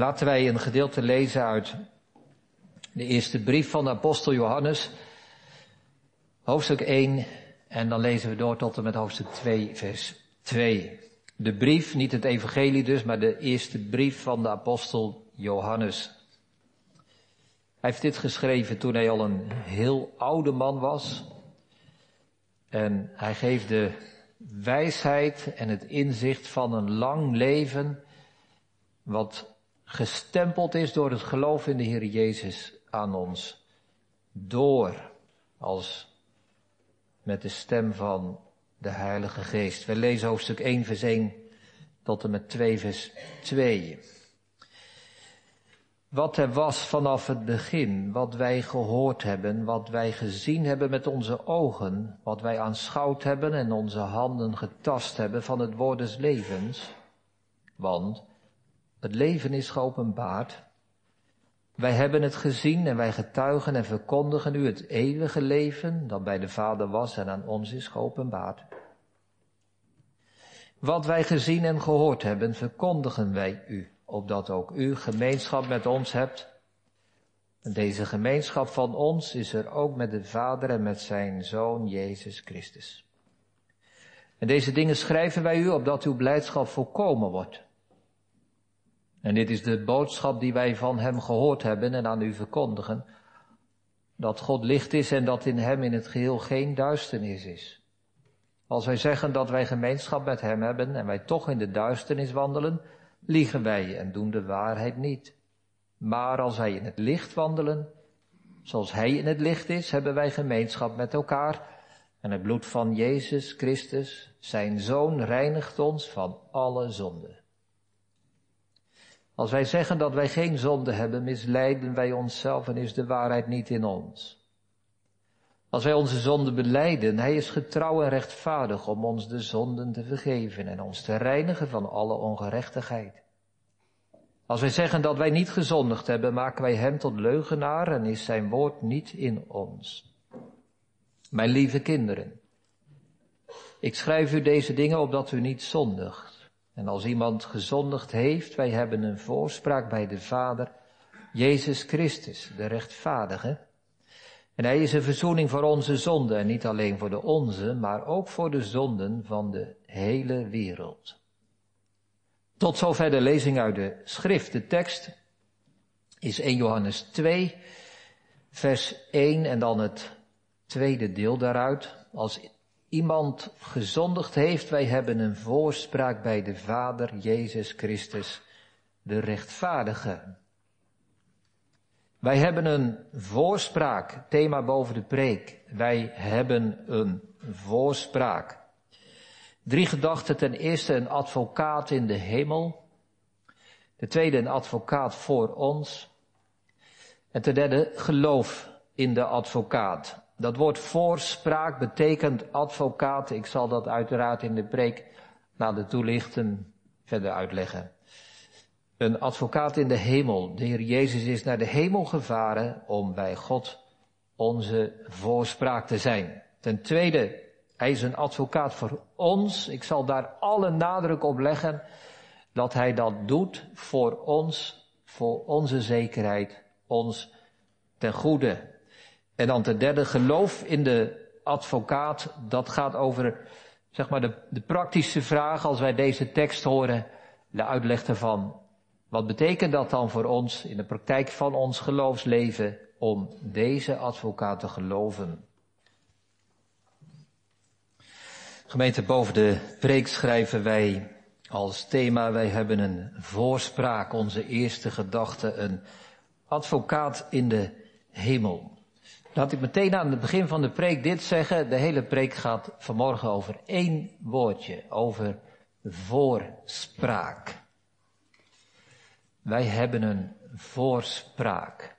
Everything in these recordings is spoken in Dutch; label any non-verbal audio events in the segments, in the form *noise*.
Laten wij een gedeelte lezen uit de eerste brief van de apostel Johannes, hoofdstuk 1, en dan lezen we door tot en met hoofdstuk 2, vers 2. De brief, niet het evangelie dus, maar de eerste brief van de apostel Johannes. Hij heeft dit geschreven toen hij al een heel oude man was. En hij geeft de wijsheid en het inzicht van een lang leven, wat gestempeld is door het geloof in de Heer Jezus aan ons door, als met de stem van de Heilige Geest. We lezen hoofdstuk 1 vers 1 tot en met 2 vers 2. Wat er was vanaf het begin, wat wij gehoord hebben, wat wij gezien hebben met onze ogen, wat wij aanschouwd hebben en onze handen getast hebben van het woord des levens. Want het leven is geopenbaard. Wij hebben het gezien en wij getuigen en verkondigen u het eeuwige leven dat bij de Vader was en aan ons is geopenbaard. Wat wij gezien en gehoord hebben, verkondigen wij u, opdat ook u gemeenschap met ons hebt. En deze gemeenschap van ons is er ook met de Vader en met zijn Zoon Jezus Christus. En deze dingen schrijven wij u, opdat uw blijdschap volkomen wordt. En dit is de boodschap die wij van Hem gehoord hebben en aan u verkondigen. Dat God licht is en dat in Hem in het geheel geen duisternis is. Als wij zeggen dat wij gemeenschap met Hem hebben en wij toch in de duisternis wandelen, liegen wij en doen de waarheid niet. Maar als wij in het licht wandelen, zoals Hij in het licht is, hebben wij gemeenschap met elkaar. En het bloed van Jezus Christus, Zijn Zoon, reinigt ons van alle zonden. Als wij zeggen dat wij geen zonde hebben, misleiden wij onszelf en is de waarheid niet in ons. Als wij onze zonden beleiden, Hij is getrouw en rechtvaardig om ons de zonden te vergeven en ons te reinigen van alle ongerechtigheid. Als wij zeggen dat wij niet gezondigd hebben, maken wij Hem tot leugenaar en is Zijn woord niet in ons. Mijn lieve kinderen, ik schrijf u deze dingen opdat u niet zondigt. En als iemand gezondigd heeft, wij hebben een voorspraak bij de Vader, Jezus Christus, de rechtvaardige. En hij is een verzoening voor onze zonden, en niet alleen voor de onze, maar ook voor de zonden van de hele wereld. Tot zover de lezing uit de schrift. De tekst is 1 Johannes 2, vers 1 en dan het tweede deel daaruit. Als iemand gezondigd heeft, wij hebben een voorspraak bij de Vader, Jezus Christus, de rechtvaardige. Wij hebben een voorspraak, thema boven de preek. Wij hebben een voorspraak. Drie gedachten. Ten eerste een advocaat in de hemel. De tweede een advocaat voor ons. En ten derde geloof in de advocaat. Dat woord voorspraak betekent advocaat. Ik zal dat uiteraard in de preek na de toelichten verder uitleggen. Een advocaat in de hemel. De Heer Jezus is naar de hemel gevaren om bij God onze voorspraak te zijn. Ten tweede, hij is een advocaat voor ons. Ik zal daar alle nadruk op leggen dat hij dat doet voor ons, voor onze zekerheid, ons ten goede. En dan ten derde, geloof in de advocaat. Dat gaat over, zeg maar, de, de praktische vraag als wij deze tekst horen. De uitleg ervan. Wat betekent dat dan voor ons in de praktijk van ons geloofsleven om deze advocaat te geloven? Gemeente, boven de preek schrijven wij als thema, wij hebben een voorspraak, onze eerste gedachte, een advocaat in de hemel. Laat ik meteen aan het begin van de preek dit zeggen. De hele preek gaat vanmorgen over één woordje, over voorspraak. Wij hebben een voorspraak.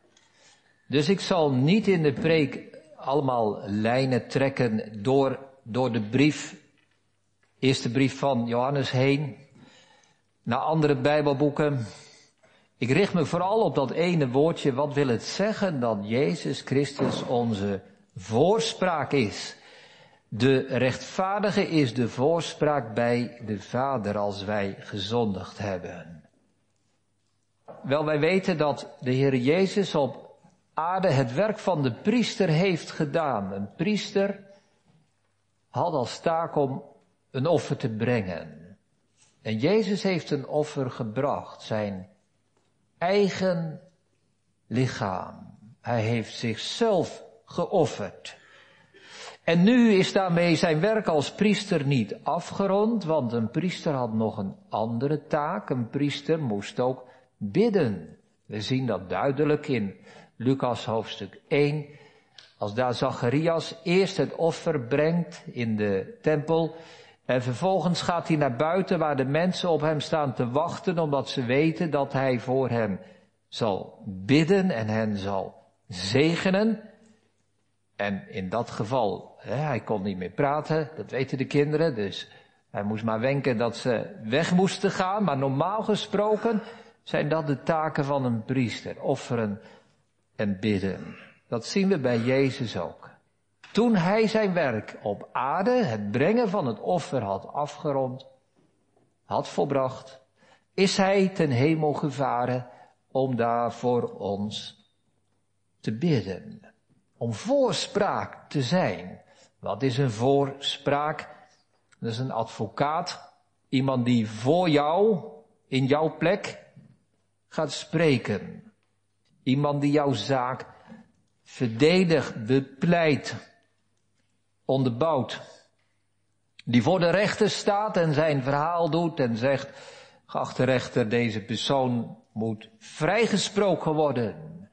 Dus ik zal niet in de preek allemaal lijnen trekken door, door de brief, eerste brief van Johannes heen, naar andere Bijbelboeken, ik richt me vooral op dat ene woordje, wat wil het zeggen dat Jezus Christus onze voorspraak is. De rechtvaardige is de voorspraak bij de Vader als wij gezondigd hebben. Wel, wij weten dat de Heer Jezus op aarde het werk van de priester heeft gedaan. Een priester had als taak om een offer te brengen. En Jezus heeft een offer gebracht, zijn eigen lichaam. Hij heeft zichzelf geofferd. En nu is daarmee zijn werk als priester niet afgerond, want een priester had nog een andere taak. Een priester moest ook bidden. We zien dat duidelijk in Lucas hoofdstuk 1. Als daar Zacharias eerst het offer brengt in de tempel. En vervolgens gaat hij naar buiten waar de mensen op hem staan te wachten, omdat ze weten dat hij voor hen zal bidden en hen zal zegenen. En in dat geval, hè, hij kon niet meer praten, dat weten de kinderen, dus hij moest maar wenken dat ze weg moesten gaan. Maar normaal gesproken zijn dat de taken van een priester, offeren en bidden. Dat zien we bij Jezus ook. Toen hij zijn werk op aarde, het brengen van het offer had afgerond, had volbracht, is hij ten hemel gevaren om daar voor ons te bidden. Om voorspraak te zijn. Wat is een voorspraak? Dat is een advocaat. Iemand die voor jou, in jouw plek, gaat spreken. Iemand die jouw zaak verdedigt, bepleit, onderbouwt. Die voor de rechter staat en zijn verhaal doet en zegt, geachte rechter, deze persoon moet vrijgesproken worden.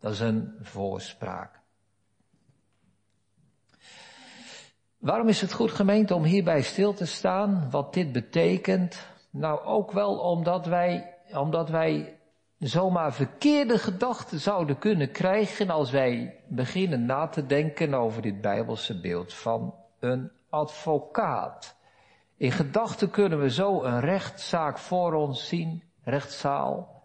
Dat is een voorspraak. Waarom is het goed gemeente om hierbij stil te staan? Wat dit betekent? Nou, ook wel omdat wij, omdat wij zomaar verkeerde gedachten zouden kunnen krijgen als wij beginnen na te denken over dit Bijbelse beeld van een advocaat. In gedachten kunnen we zo een rechtszaak voor ons zien, rechtszaal,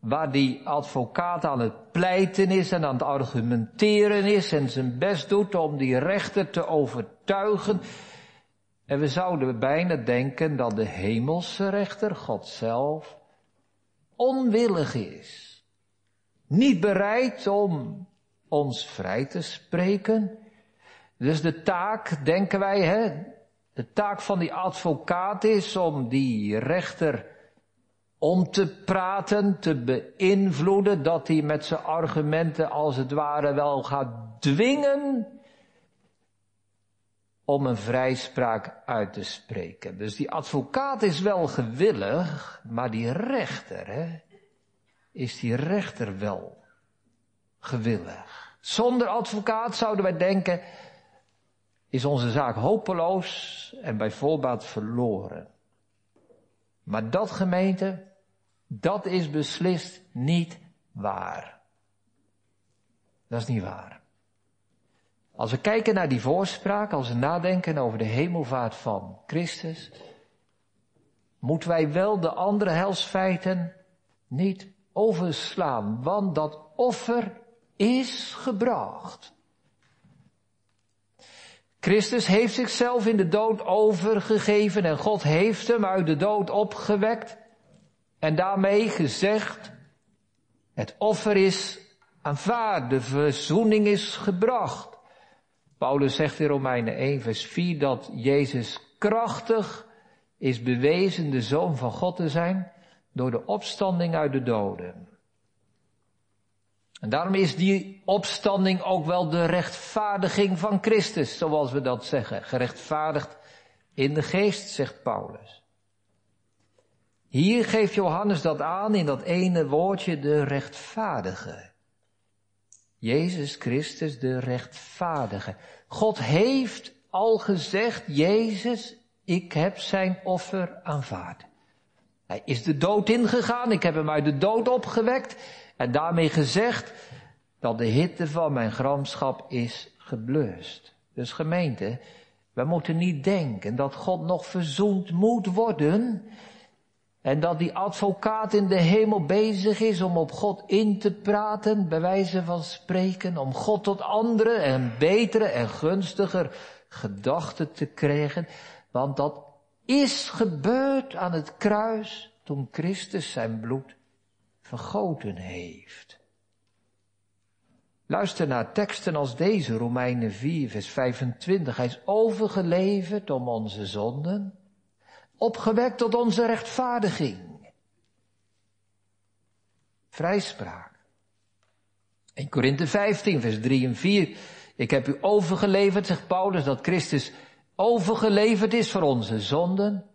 waar die advocaat aan het pleiten is en aan het argumenteren is en zijn best doet om die rechter te overtuigen. En we zouden bijna denken dat de hemelse rechter, God zelf, onwillig is. Niet bereid om ons vrij te spreken. Dus de taak, denken wij, hè, de taak van die advocaat is om die rechter om te praten, te beïnvloeden, dat hij met zijn argumenten als het ware wel gaat dwingen om een vrijspraak uit te spreken. Dus die advocaat is wel gewillig, maar die rechter, hè, is die rechter wel gewillig. Zonder advocaat zouden wij denken, is onze zaak hopeloos en bij voorbaat verloren. Maar dat gemeente, dat is beslist niet waar. Dat is niet waar. Als we kijken naar die voorspraak, als we nadenken over de hemelvaart van Christus, moeten wij wel de andere helsfeiten niet overslaan, want dat offer is gebracht. Christus heeft zichzelf in de dood overgegeven en God heeft hem uit de dood opgewekt. En daarmee gezegd, het offer is aanvaard, de verzoening is gebracht. Paulus zegt in Romeinen 1, vers 4 dat Jezus krachtig is bewezen de zoon van God te zijn door de opstanding uit de doden. En daarom is die opstanding ook wel de rechtvaardiging van Christus, zoals we dat zeggen. Gerechtvaardigd in de geest, zegt Paulus. Hier geeft Johannes dat aan in dat ene woordje, de rechtvaardige. Jezus Christus, de rechtvaardige. God heeft al gezegd, Jezus, ik heb zijn offer aanvaard. Hij is de dood ingegaan, ik heb hem uit de dood opgewekt en daarmee gezegd dat de hitte van mijn gramschap is geblust. Dus gemeente, we moeten niet denken dat God nog verzoend moet worden en dat die advocaat in de hemel bezig is om op God in te praten, bij wijze van spreken, om God tot andere en betere en gunstiger gedachten te krijgen. Want dat is gebeurd aan het kruis toen Christus zijn bloed vergoten heeft. Luister naar teksten als deze, Romeinen 4, vers 25. Hij is overgeleverd om onze zonden, opgewekt tot onze rechtvaardiging. Vrijspraak. In Korinthe 15, vers 3 en 4. Ik heb u overgeleverd, zegt Paulus, dat Christus overgeleverd is voor onze zonden.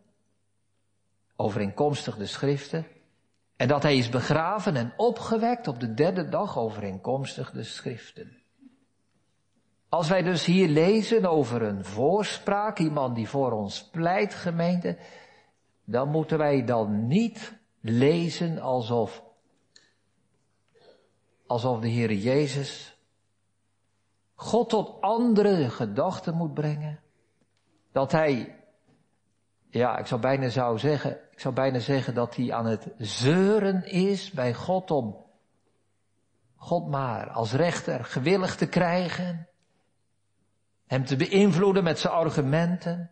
Overeenkomstig de schriften. En dat hij is begraven en opgewekt op de derde dag overeenkomstig de schriften. Als wij dus hier lezen over een voorspraak, iemand die voor ons pleit, gemeente, dan moeten wij dan niet lezen alsof, alsof de Heer Jezus God tot andere gedachten moet brengen. Dat hij ja, ik zou bijna zou zeggen, ik zou bijna zeggen dat hij aan het zeuren is bij God om God maar als rechter gewillig te krijgen, hem te beïnvloeden met zijn argumenten,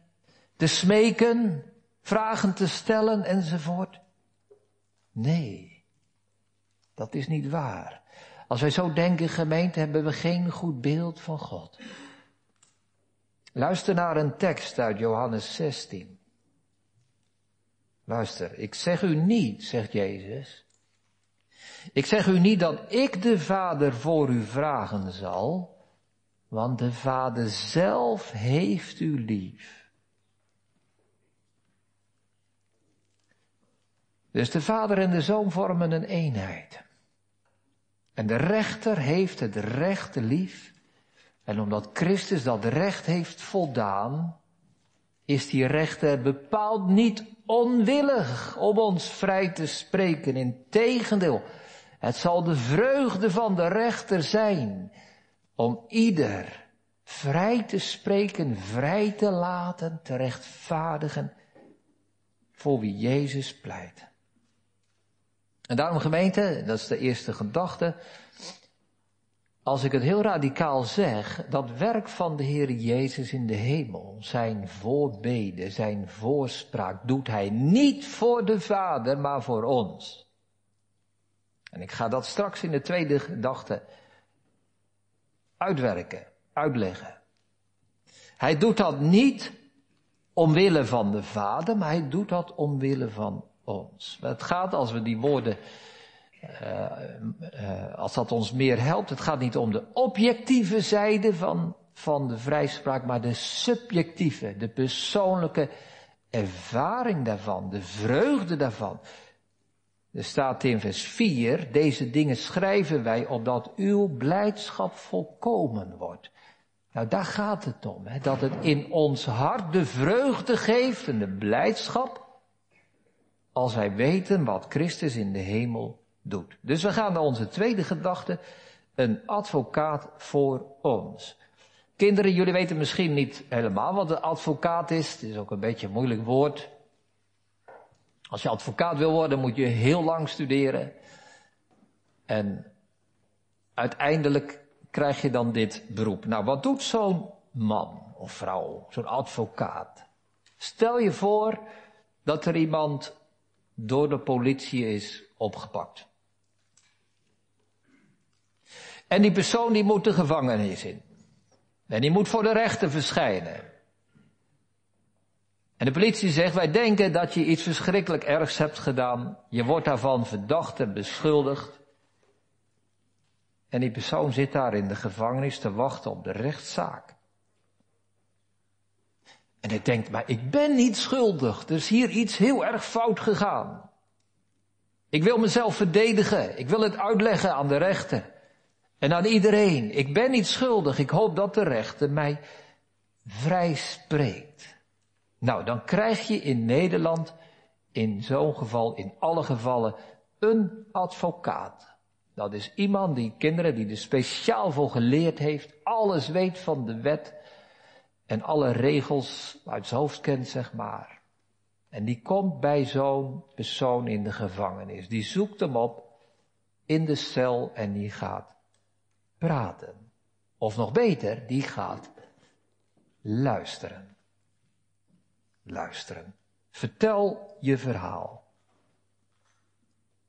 te smeken, vragen te stellen enzovoort. Nee, dat is niet waar. Als wij zo denken, gemeente, hebben we geen goed beeld van God. Luister naar een tekst uit Johannes 16. Luister, ik zeg u niet, zegt Jezus. Ik zeg u niet dat ik de Vader voor u vragen zal, want de Vader zelf heeft u lief. Dus de Vader en de Zoon vormen een eenheid. En de rechter heeft het recht lief. En omdat Christus dat recht heeft voldaan, is die rechter bepaald niet onwillig om ons vrij te spreken. Integendeel, het zal de vreugde van de rechter zijn om ieder vrij te spreken, vrij te laten, te rechtvaardigen voor wie Jezus pleit. En daarom gemeente, dat is de eerste gedachte, als ik het heel radicaal zeg, dat werk van de Heer Jezus in de hemel, zijn voorbeden, zijn voorspraak, doet Hij niet voor de Vader, maar voor ons. En ik ga dat straks in de tweede gedachte uitwerken, uitleggen. Hij doet dat niet omwille van de Vader, maar hij doet dat omwille van ons. Het gaat, als we die woorden uh, uh, als dat ons meer helpt. Het gaat niet om de objectieve zijde van, van de vrijspraak, maar de subjectieve, de persoonlijke ervaring daarvan, de vreugde daarvan. Er staat in vers 4, deze dingen schrijven wij opdat uw blijdschap volkomen wordt. Nou, daar gaat het om, hè? dat het in ons hart de vreugde geeft en de blijdschap, als wij weten wat Christus in de hemel doet. Dus we gaan naar onze tweede gedachte. Een advocaat voor ons. Kinderen, jullie weten misschien niet helemaal wat een advocaat is. Het is ook een beetje een moeilijk woord. Als je advocaat wil worden, moet je heel lang studeren. En uiteindelijk krijg je dan dit beroep. Nou, wat doet zo'n man of vrouw, zo'n advocaat? Stel je voor dat er iemand door de politie is opgepakt. En die persoon die moet de gevangenis in. En die moet voor de rechter verschijnen. En de politie zegt, wij denken dat je iets verschrikkelijk ergs hebt gedaan. Je wordt daarvan verdacht en beschuldigd. En die persoon zit daar in de gevangenis te wachten op de rechtszaak. En hij denkt, maar ik ben niet schuldig. Er is hier iets heel erg fout gegaan. Ik wil mezelf verdedigen. Ik wil het uitleggen aan de rechter. En aan iedereen, ik ben niet schuldig, ik hoop dat de rechter mij vrij spreekt. Nou, dan krijg je in Nederland in zo'n geval, in alle gevallen, een advocaat. Dat is iemand die kinderen, die er speciaal voor geleerd heeft, alles weet van de wet en alle regels uit zijn hoofd kent, zeg maar. En die komt bij zo'n persoon in de gevangenis. Die zoekt hem op in de cel en die gaat praten. Of nog beter, die gaat luisteren. Luisteren. Vertel je verhaal.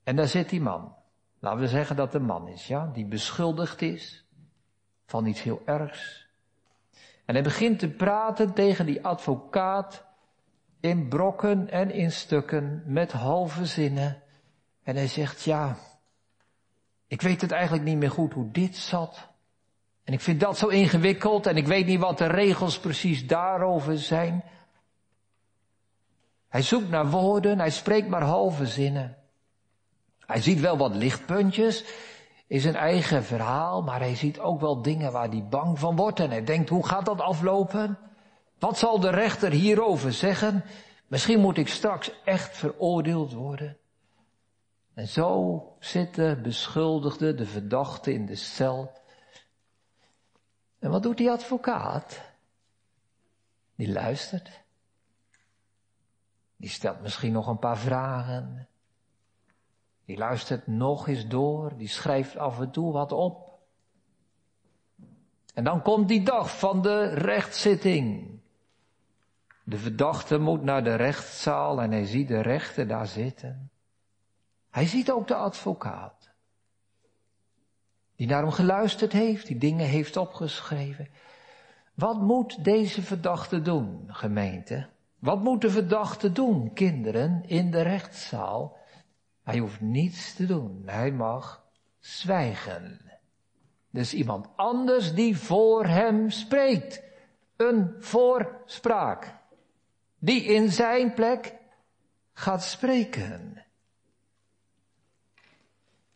En daar zit die man. Laten we zeggen dat de man is, ja, die beschuldigd is van iets heel ergs. En hij begint te praten tegen die advocaat in brokken en in stukken met halve zinnen. En hij zegt, ja, ik weet het eigenlijk niet meer goed hoe dit zat. En ik vind dat zo ingewikkeld en ik weet niet wat de regels precies daarover zijn. Hij zoekt naar woorden, hij spreekt maar halve zinnen. Hij ziet wel wat lichtpuntjes in zijn eigen verhaal, maar hij ziet ook wel dingen waar hij bang van wordt en hij denkt, hoe gaat dat aflopen? Wat zal de rechter hierover zeggen? Misschien moet ik straks echt veroordeeld worden. En zo zit de beschuldigde, de verdachte in de cel. En wat doet die advocaat? Die luistert. Die stelt misschien nog een paar vragen. Die luistert nog eens door. Die schrijft af en toe wat op. En dan komt die dag van de rechtszitting. De verdachte moet naar de rechtszaal en hij ziet de rechter daar zitten. Hij ziet ook de advocaat. Die naar hem geluisterd heeft, die dingen heeft opgeschreven. Wat moet deze verdachte doen, gemeente? Wat moet de verdachte doen, kinderen, in de rechtszaal? Hij hoeft niets te doen. Hij mag zwijgen. Dus iemand anders die voor hem spreekt. Een voorspraak. Die in zijn plek gaat spreken.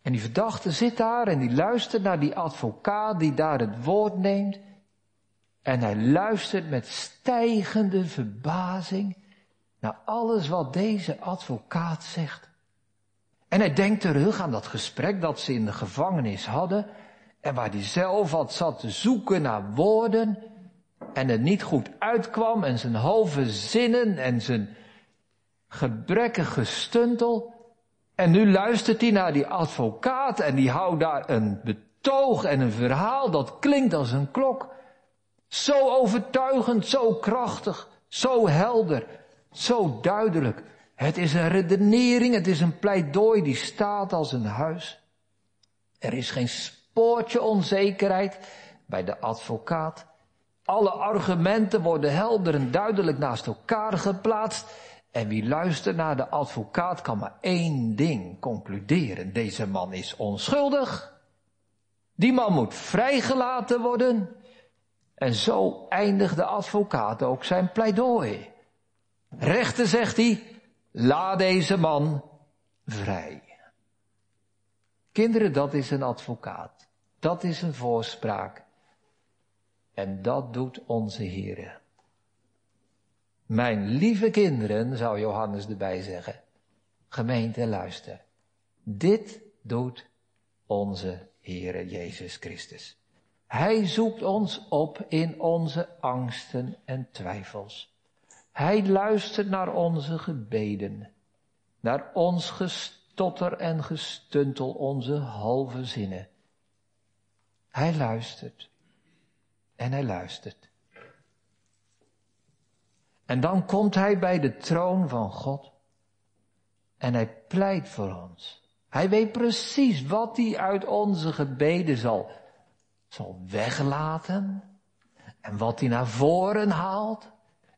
En die verdachte zit daar en die luistert naar die advocaat die daar het woord neemt. En hij luistert met stijgende verbazing naar alles wat deze advocaat zegt. En hij denkt terug aan dat gesprek dat ze in de gevangenis hadden. En waar hij zelf had zat te zoeken naar woorden. En het niet goed uitkwam en zijn halve zinnen en zijn gebrekkige stuntel. En nu luistert hij naar die advocaat en die houdt daar een betoog en een verhaal dat klinkt als een klok. Zo overtuigend, zo krachtig, zo helder, zo duidelijk. Het is een redenering, het is een pleidooi die staat als een huis. Er is geen spoortje onzekerheid bij de advocaat. Alle argumenten worden helder en duidelijk naast elkaar geplaatst. En wie luistert naar de advocaat kan maar één ding concluderen. Deze man is onschuldig. Die man moet vrijgelaten worden. En zo eindigt de advocaat ook zijn pleidooi. Rechter zegt hij, laat deze man vrij. Kinderen, dat is een advocaat. Dat is een voorspraak. En dat doet onze Heer. Mijn lieve kinderen, zou Johannes erbij zeggen. Gemeente, luister. Dit doet onze Heere Jezus Christus. Hij zoekt ons op in onze angsten en twijfels. Hij luistert naar onze gebeden, naar ons gestotter en gestuntel, onze halve zinnen. Hij luistert en hij luistert. En dan komt hij bij de troon van God en hij pleit voor ons. Hij weet precies wat hij uit onze gebeden zal, zal weglaten en wat hij naar voren haalt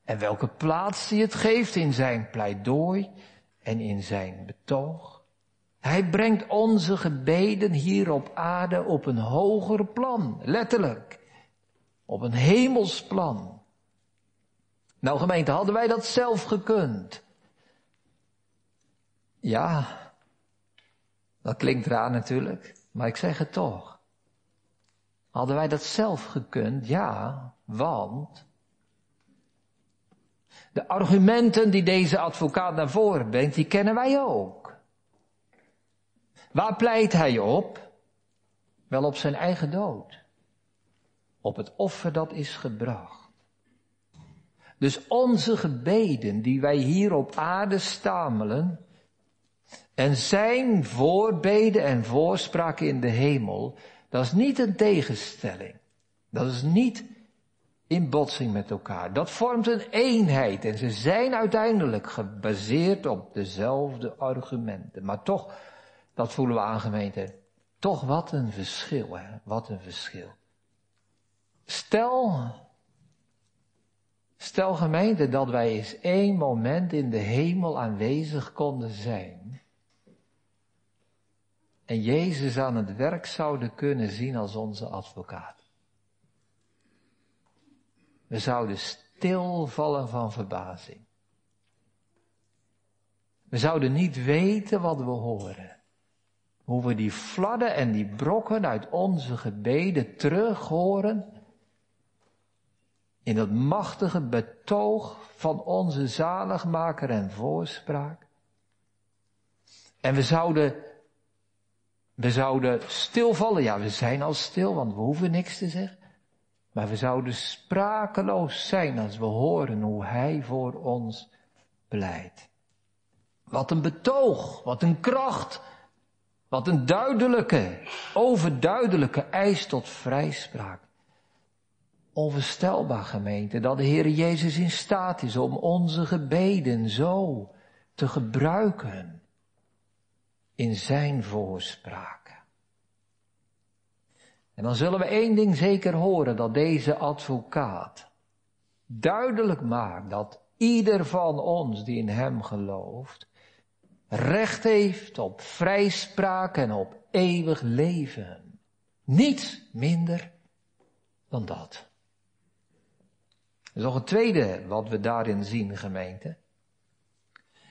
en welke plaats hij het geeft in zijn pleidooi en in zijn betoog. Hij brengt onze gebeden hier op aarde op een hoger plan, letterlijk. Op een hemels plan. Nou gemeente, hadden wij dat zelf gekund? Ja, dat klinkt raar natuurlijk, maar ik zeg het toch. Hadden wij dat zelf gekund? Ja, want de argumenten die deze advocaat naar voren brengt, die kennen wij ook. Waar pleit hij op? Wel op zijn eigen dood. Op het offer dat is gebracht. Dus onze gebeden die wij hier op aarde stamelen en zijn voorbeden en voorspraken in de hemel, dat is niet een tegenstelling. Dat is niet in botsing met elkaar. Dat vormt een eenheid en ze zijn uiteindelijk gebaseerd op dezelfde argumenten. Maar toch Dat voelen we aan gemeente. Toch wat een verschil, hè? Wat een verschil. Stel, stel gemeente dat wij eens één moment in de hemel aanwezig konden zijn. En Jezus aan het werk zouden kunnen zien als onze advocaat. We zouden stilvallen van verbazing. We zouden niet weten wat we horen. Hoe we die fladden en die brokken uit onze gebeden terug horen in het machtige betoog van onze zaligmaker en voorspraak. En we zouden, we zouden stilvallen. Ja, we zijn al stil, want we hoeven niks te zeggen. Maar we zouden sprakeloos zijn als we horen hoe Hij voor ons pleit. Wat een betoog, wat een kracht, wat een duidelijke, overduidelijke eis tot vrijspraak. Onvoorstelbaar gemeente dat de Heer Jezus in staat is om onze gebeden zo te gebruiken in zijn voorspraken. En dan zullen we één ding zeker horen, dat deze advocaat duidelijk maakt dat ieder van ons die in hem gelooft, recht heeft op vrijspraak en op eeuwig leven. Niets minder dan dat. Er is nog een tweede wat we daarin zien, gemeente.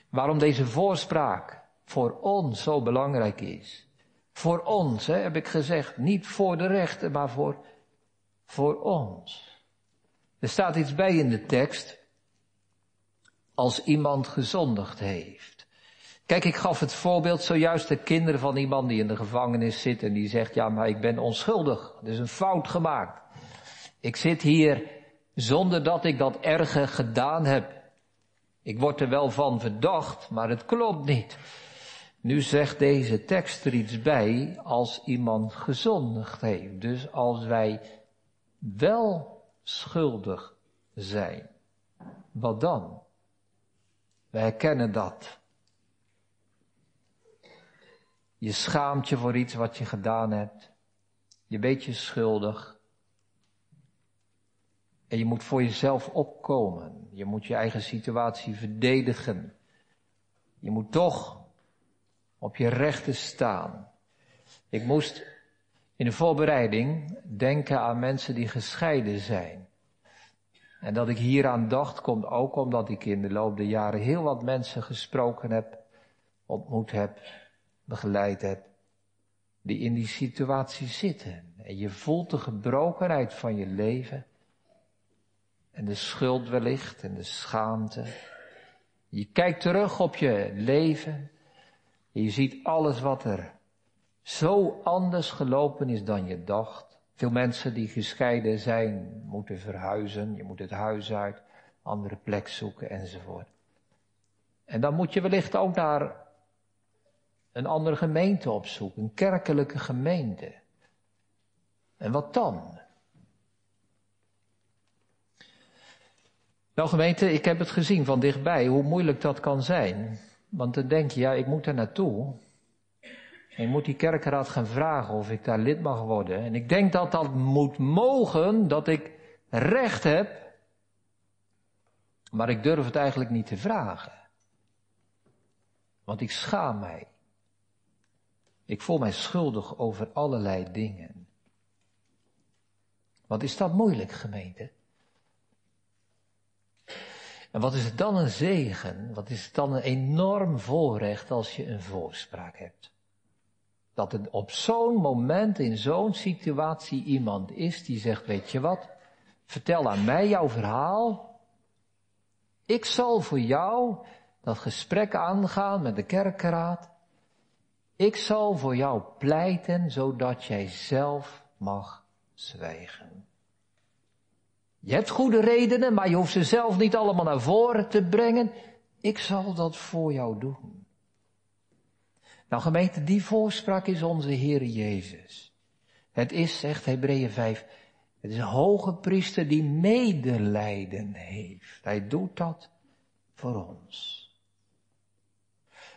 Waarom deze voorspraak voor ons zo belangrijk is. Voor ons, hè, heb ik gezegd, niet voor de rechter, maar voor, voor ons. Er staat iets bij in de tekst. Als iemand gezondigd heeft. Kijk, ik gaf het voorbeeld zojuist de kinderen van iemand die in de gevangenis zit en die zegt, ja, maar ik ben onschuldig. Er is een fout gemaakt. Ik zit hier zonder dat ik dat erge gedaan heb. Ik word er wel van verdacht, maar het klopt niet. Nu zegt deze tekst er iets bij als iemand gezondigd heeft. Dus als wij wel schuldig zijn. Wat dan? Wij herkennen dat. Je schaamt je voor iets wat je gedaan hebt. Je weet je schuldig. En je moet voor jezelf opkomen. Je moet je eigen situatie verdedigen. Je moet toch op je rechten staan. Ik moest in de voorbereiding denken aan mensen die gescheiden zijn. En dat ik hieraan dacht komt ook omdat ik in de loop der jaren heel wat mensen gesproken heb, ontmoet heb, begeleid heb, die in die situatie zitten. En je voelt de gebrokenheid van je leven en de schuld wellicht en de schaamte. Je kijkt terug op je leven en je ziet alles wat er zo anders gelopen is dan je dacht. Veel mensen die gescheiden zijn, moeten verhuizen, je moet het huis uit, andere plek zoeken enzovoort. En dan moet je wellicht ook naar een andere gemeente opzoeken, een kerkelijke gemeente. En wat dan? Nou gemeente, ik heb het gezien van dichtbij, hoe moeilijk dat kan zijn. Want dan denk je, ja, ik moet er naartoe. En ik moet die kerkraad gaan vragen of ik daar lid mag worden. En ik denk dat dat moet mogen, dat ik recht heb. Maar ik durf het eigenlijk niet te vragen. Want ik schaam mij. Ik voel mij schuldig over allerlei dingen. Wat is dat moeilijk, gemeente? En wat is het dan een zegen? Wat is het dan een enorm voorrecht als je een voorspraak hebt? Dat er op zo'n moment, in zo'n situatie iemand is die zegt, weet je wat? Vertel aan mij jouw verhaal. Ik zal voor jou dat gesprek aangaan met de kerkraad. Ik zal voor jou pleiten, zodat jij zelf mag zwijgen. Je hebt goede redenen, maar je hoeft ze zelf niet allemaal naar voren te brengen. Ik zal dat voor jou doen. Nou gemeente, die voorspraak is onze Heer Jezus. Het is, zegt Hebreeën 5, het is een hoge priester die medelijden heeft. Hij doet dat voor ons.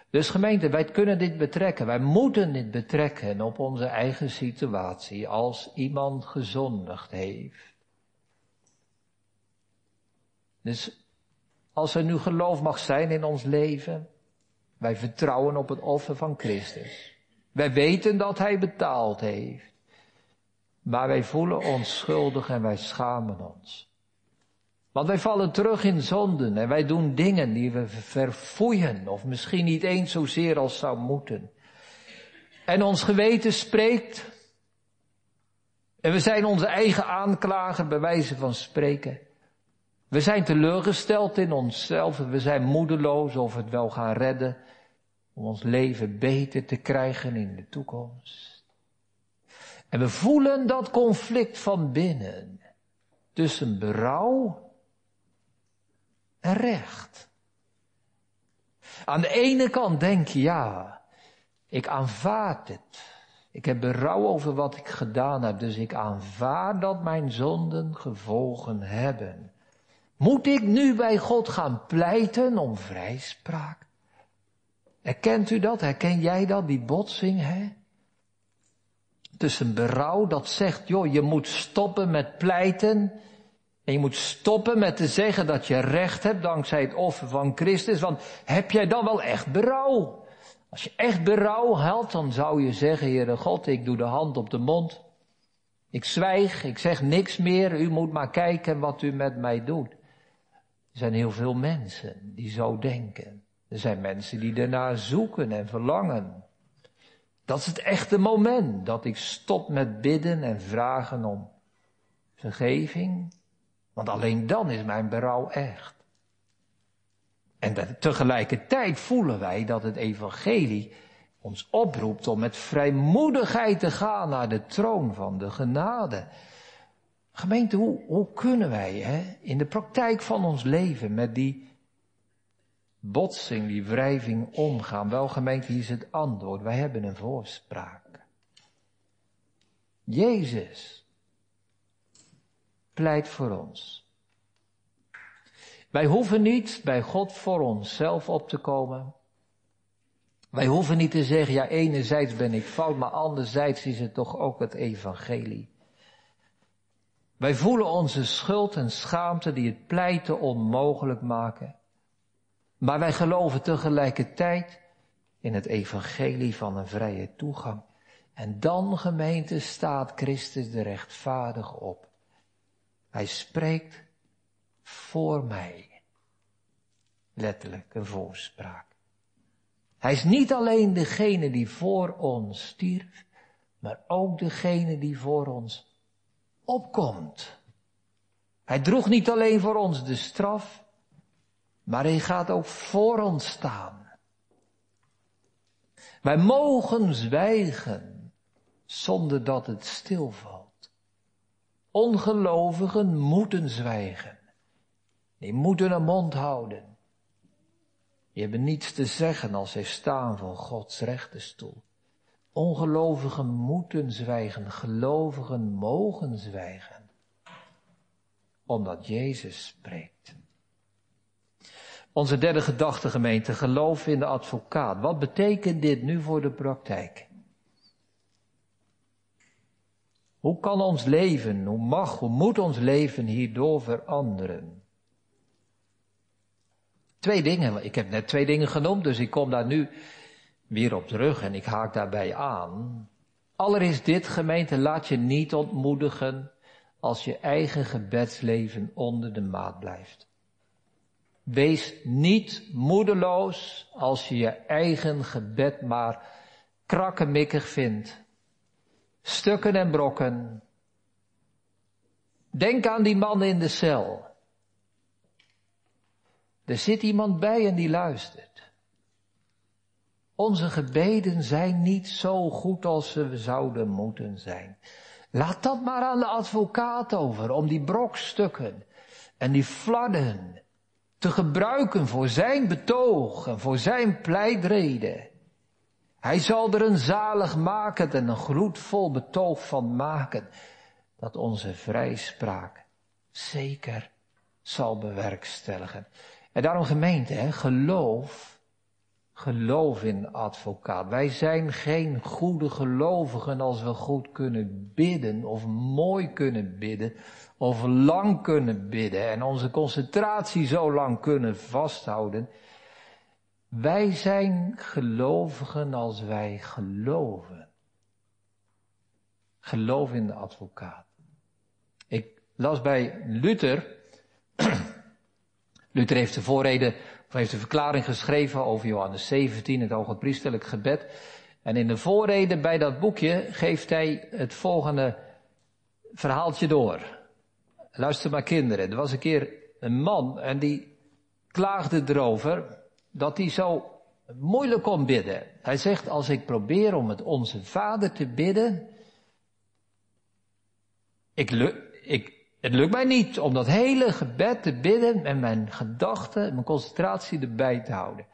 Dus gemeente, wij kunnen dit betrekken, wij moeten dit betrekken op onze eigen situatie als iemand gezondigd heeft. Dus als er nu geloof mag zijn in ons leven, wij vertrouwen op het offer van Christus. Wij weten dat Hij betaald heeft. Maar wij voelen ons schuldig en wij schamen ons. Want wij vallen terug in zonden en wij doen dingen die we verfoeien of misschien niet eens zozeer als zou moeten. En ons geweten spreekt. En we zijn onze eigen aanklager bij wijze van spreken. We zijn teleurgesteld in onszelf en we zijn moedeloos of we het wel gaan redden om ons leven beter te krijgen in de toekomst. En we voelen dat conflict van binnen tussen berouw en recht. Aan de ene kant denk je, ja, ik aanvaard het. Ik heb berouw over wat ik gedaan heb, dus ik aanvaard dat mijn zonden gevolgen hebben. Moet ik nu bij God gaan pleiten om vrijspraak? Herkent u dat? Herken jij dat? Die botsing, hè? Tussen berouw dat zegt, joh, je moet stoppen met pleiten. En je moet stoppen met te zeggen dat je recht hebt dankzij het offer van Christus. Want heb jij dan wel echt berouw? Als je echt berouw had, dan zou je zeggen, Heere God, ik doe de hand op de mond. Ik zwijg, ik zeg niks meer, u moet maar kijken wat u met mij doet. Er zijn heel veel mensen die zo denken. Er zijn mensen die ernaar zoeken en verlangen. Dat is het echte moment dat ik stop met bidden en vragen om vergeving. Want alleen dan is mijn berouw echt. En tegelijkertijd voelen wij dat het evangelie ons oproept om met vrijmoedigheid te gaan naar de troon van de genade. Gemeente, hoe, hoe kunnen wij hè, in de praktijk van ons leven met die botsing, die wrijving omgaan? Wel gemeente, is het antwoord. Wij hebben een voorspraak. Jezus pleit voor ons. Wij hoeven niet bij God voor onszelf op te komen. Wij hoeven niet te zeggen, ja, enerzijds ben ik fout, maar anderzijds is het toch ook het evangelie. Wij voelen onze schuld en schaamte die het pleiten onmogelijk maken. Maar wij geloven tegelijkertijd in het evangelie van een vrije toegang. En dan, gemeente, staat Christus de rechtvaardig op. Hij spreekt voor mij. Letterlijk een voorspraak. Hij is niet alleen degene die voor ons stierf, maar ook degene die voor ons opkomt. Hij droeg niet alleen voor ons de straf, maar hij gaat ook voor ons staan. Wij mogen zwijgen zonder dat het stilvalt. Ongelovigen moeten zwijgen. Die moeten een mond houden. Die hebben niets te zeggen als zij staan voor Gods rechterstoel. Ongelovigen moeten zwijgen, gelovigen mogen zwijgen. Omdat Jezus spreekt. Onze derde gedachte gemeente, geloof in de advocaat. Wat betekent dit nu voor de praktijk? Hoe kan ons leven, hoe mag, hoe moet ons leven hierdoor veranderen? Twee dingen, ik heb net twee dingen genoemd, dus ik kom daar nu weer op terug en ik haak daarbij aan. Allereerst dit gemeente, laat je niet ontmoedigen als je eigen gebedsleven onder de maat blijft. Wees niet moedeloos als je je eigen gebed maar krakkemikkig vindt. Stukken en brokken. Denk aan die man in de cel. Er zit iemand bij en die luistert. Onze gebeden zijn niet zo goed als ze zouden moeten zijn. Laat dat maar aan de advocaat over, om die brokstukken en die fladden te gebruiken voor zijn betoog en voor zijn pleitreden. Hij zal er een zalig maken en een gloedvol betoog van maken, dat onze vrijspraak zeker zal bewerkstelligen. En daarom gemeente, geloof geloof in advocaat. Wij zijn geen goede gelovigen als we goed kunnen bidden of mooi kunnen bidden of lang kunnen bidden en onze concentratie zo lang kunnen vasthouden. Wij zijn gelovigen als wij geloven. Geloof in de advocaat. Ik las bij Luther. *clears throat* Luther heeft de voorrede, of heeft de verklaring geschreven over Johannes 17, het hoge gebed. En in de voorrede bij dat boekje geeft hij het volgende verhaaltje door. Luister maar kinderen, er was een keer een man en die klaagde erover dat hij zo moeilijk kon bidden. Hij zegt, als ik probeer om het onze vader te bidden, ik, ik, het lukt mij niet om dat hele gebed te bidden en mijn gedachten, mijn concentratie erbij te houden.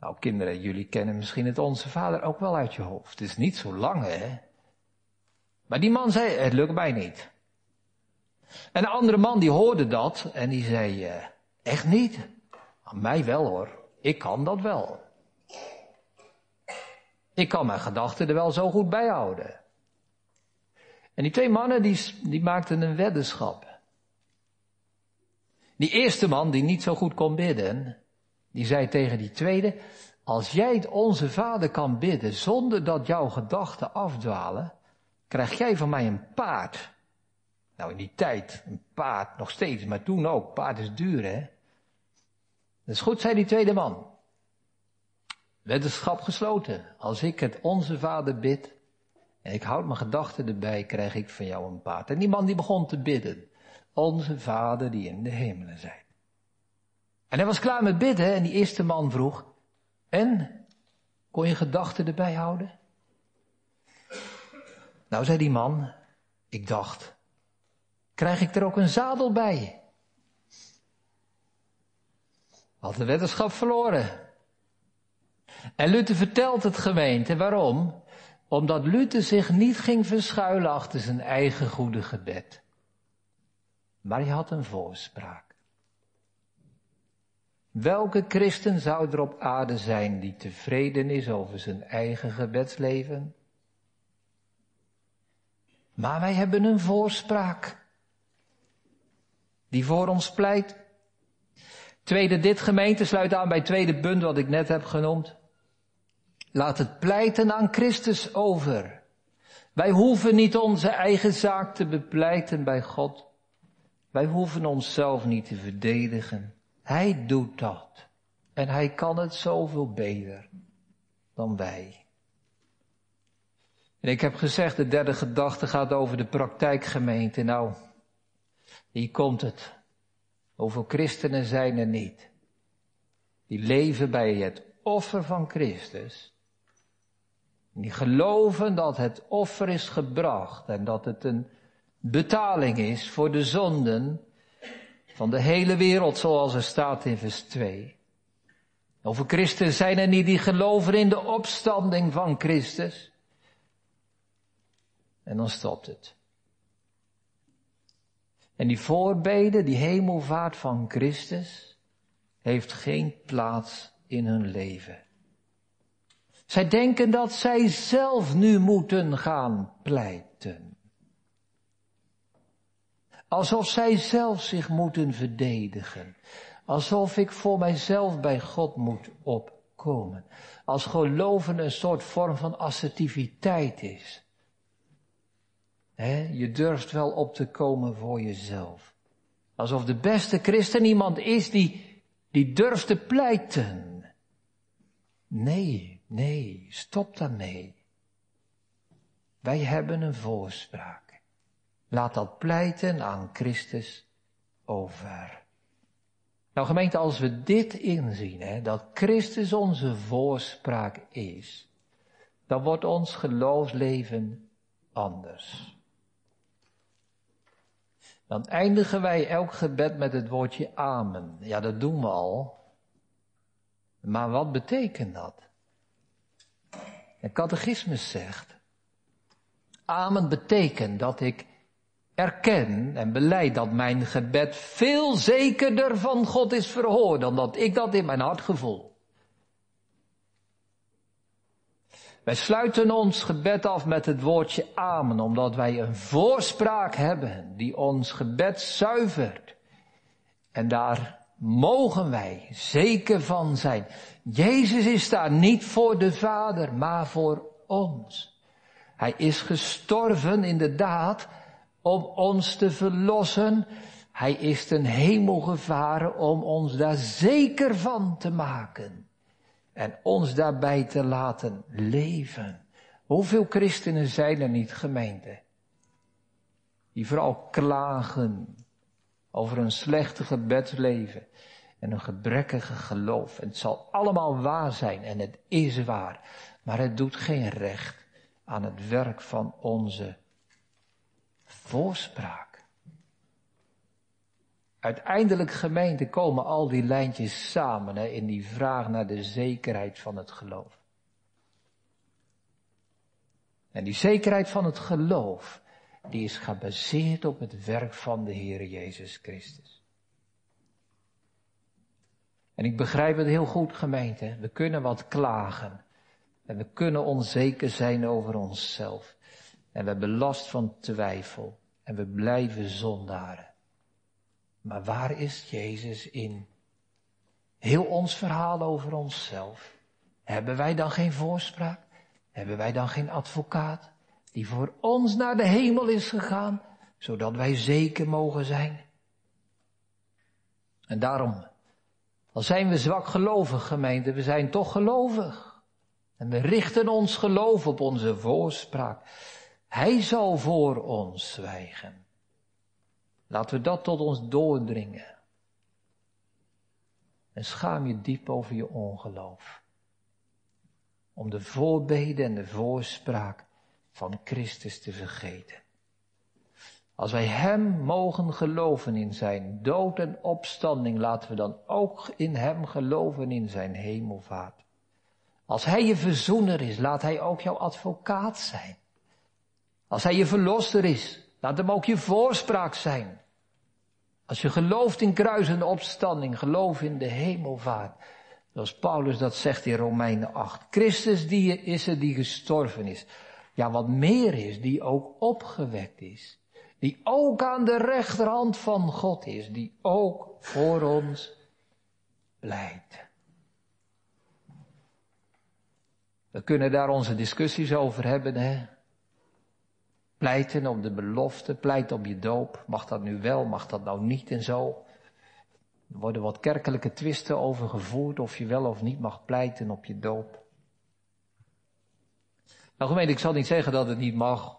Nou kinderen, jullie kennen misschien het Onze Vader ook wel uit je hoofd. Het is niet zo lang hè. Maar die man zei, het lukt mij niet. En een andere man die hoorde dat en die zei, uh, echt niet? Aan mij wel hoor, ik kan dat wel. Ik kan mijn gedachten er wel zo goed bij houden. En die twee mannen die, die maakten een weddenschap. Die eerste man die niet zo goed kon bidden, die zei tegen die tweede, als jij het onze vader kan bidden zonder dat jouw gedachten afdwalen, krijg jij van mij een paard. Nou, in die tijd, een paard, nog steeds, maar toen ook. Paard is duur, hè? Dat is goed, zei die tweede man. Weddenschap gesloten. Als ik het onze vader bid, en ik houd mijn gedachten erbij, krijg ik van jou een paard. En die man die begon te bidden. Onze vader die in de hemelen zijt. En hij was klaar met bidden en die eerste man vroeg, en, kon je gedachten erbij houden? Nou, zei die man, ik dacht, krijg ik er ook een zadel bij? Had de wetenschap verloren. En Luther vertelt het gemeente, waarom? Omdat Luther zich niet ging verschuilen achter zijn eigen goede gebed. Maar hij had een voorspraak. Welke christen zou er op aarde zijn die tevreden is over zijn eigen gebedsleven? Maar wij hebben een voorspraak die voor ons pleit. Tweede, dit gemeente sluit aan bij het tweede punt wat ik net heb genoemd. Laat het pleiten aan Christus over. Wij hoeven niet onze eigen zaak te bepleiten bij God. Wij hoeven onszelf niet te verdedigen. Hij doet dat. En hij kan het zoveel beter dan wij. En ik heb gezegd, de derde gedachte gaat over de praktijkgemeente. Nou, hier komt het. Hoeveel christenen zijn er niet? Die leven bij het offer van Christus. Die geloven dat het offer is gebracht en dat het een betaling is voor de zonden van de hele wereld, zoals er staat in vers 2. Over Christus zijn er niet die geloven in de opstanding van Christus. En dan stopt het. En die voorbeden, die hemelvaart van Christus, heeft geen plaats in hun leven. Zij denken dat zij zelf nu moeten gaan pleiten. Alsof zij zelf zich moeten verdedigen. Alsof ik voor mijzelf bij God moet opkomen. Als geloven een soort vorm van assertiviteit is. Je durft wel op te komen voor jezelf. Alsof de beste christen iemand is die, die durft te pleiten. Nee, Nee, stop daarmee. Wij hebben een voorspraak. Laat dat pleiten aan Christus over. Nou gemeente, als we dit inzien, hè, dat Christus onze voorspraak is, dan wordt ons geloofsleven anders. Dan eindigen wij elk gebed met het woordje amen. Ja, dat doen we al. Maar wat betekent dat? De catechismus zegt, amen betekent dat ik erken en beleid dat mijn gebed veel zekerder van God is verhoord dan dat ik dat in mijn hart gevoel. Wij sluiten ons gebed af met het woordje amen, omdat wij een voorspraak hebben die ons gebed zuivert. En daar mogen wij zeker van zijn. Jezus is daar niet voor de Vader, maar voor ons. Hij is gestorven inderdaad om ons te verlossen. Hij is ten hemel gevaren om ons daar zeker van te maken. En ons daarbij te laten leven. Hoeveel christenen zijn er niet gemeente? Die vooral klagen over een slechte gebedsleven en een gebrekkige geloof. Het zal allemaal waar zijn en het is waar. Maar het doet geen recht aan het werk van onze voorspraak. Uiteindelijk gemeente komen al die lijntjes samen hè, in die vraag naar de zekerheid van het geloof. En die zekerheid van het geloof, die is gebaseerd op het werk van de Heer Jezus Christus. En ik begrijp het heel goed, gemeente. We kunnen wat klagen. En we kunnen onzeker zijn over onszelf. En we hebben last van twijfel. En we blijven zondaren. Maar waar is Jezus in heel ons verhaal over onszelf? Hebben wij dan geen voorspraak? Hebben wij dan geen advocaat die voor ons naar de hemel is gegaan, zodat wij zeker mogen zijn? En daarom, al zijn we zwak gelovig gemeente, we zijn toch gelovig. En we richten ons geloof op onze voorspraak. Hij zal voor ons zwijgen. Laten we dat tot ons doordringen. En schaam je diep over je ongeloof. Om de voorbeden en de voorspraak van Christus te vergeten. Als wij Hem mogen geloven in Zijn dood en opstanding, laten we dan ook in Hem geloven in Zijn hemelvaart. Als Hij je verzoener is, laat Hij ook jouw advocaat zijn. Als Hij je verlosser is, laat Hem ook je voorspraak zijn. Als je gelooft in kruis en opstanding, geloof in de hemelvaart. Zoals Paulus dat zegt in Romeinen 8. Christus die is er die gestorven is. Ja, wat meer is, die ook opgewekt is. Die ook aan de rechterhand van God is. Die ook voor ons pleit. We kunnen daar onze discussies over hebben, hè. Pleiten op de belofte, pleit op je doop. Mag dat nu wel, mag dat nou niet en zo. Er worden wat kerkelijke twisten over gevoerd of je wel of niet mag pleiten op je doop. Nou ik zal niet zeggen dat het niet mag.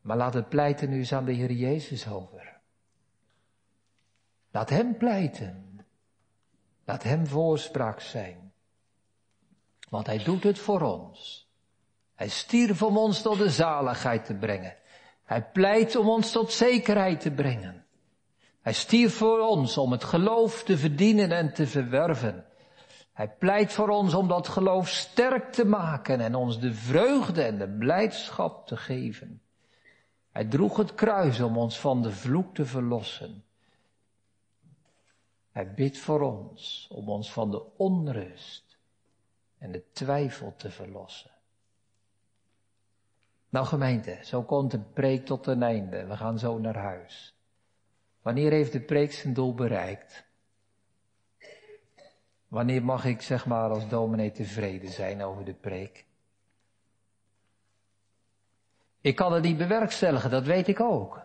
Maar laat het pleiten nu eens aan de Heer Jezus over. Laat Hem pleiten. Laat Hem voorspraak zijn. Want Hij doet het voor ons. Hij stierf om ons tot de zaligheid te brengen. Hij pleit om ons tot zekerheid te brengen. Hij stierf voor ons om het geloof te verdienen en te verwerven. Hij pleit voor ons om dat geloof sterk te maken en ons de vreugde en de blijdschap te geven. Hij droeg het kruis om ons van de vloek te verlossen. Hij bidt voor ons om ons van de onrust en de twijfel te verlossen. Nou gemeente, zo komt de preek tot een einde. We gaan zo naar huis. Wanneer heeft de preek zijn doel bereikt? Wanneer mag ik zeg maar als dominee tevreden zijn over de preek? Ik kan het niet bewerkstelligen, dat weet ik ook.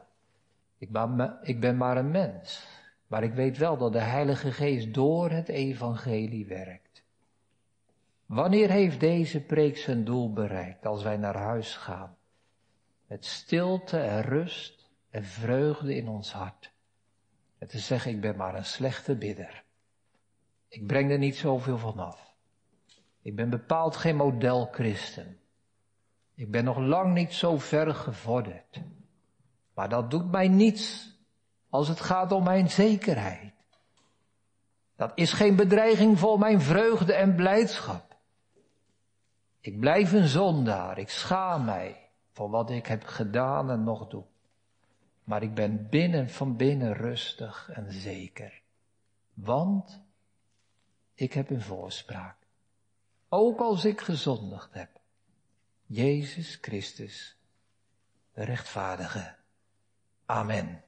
Ik ben, maar een mens. Maar ik weet wel dat de Heilige Geest door het evangelie werkt. Wanneer heeft deze preek zijn doel bereikt als wij naar huis gaan? Met stilte en rust en vreugde in ons hart. En te zeggen, ik ben maar een slechte bidder. Ik breng er niet zoveel van af. Ik ben bepaald geen model christen. Ik ben nog lang niet zo ver gevorderd. Maar dat doet mij niets als het gaat om mijn zekerheid. Dat is geen bedreiging voor mijn vreugde en blijdschap. Ik blijf een zondaar, ik schaam mij voor wat ik heb gedaan en nog doe. Maar ik ben binnen van binnen rustig en zeker. Want ik heb een voorspraak. ook als ik gezondigd heb. Jezus Christus, de rechtvaardige. Amen.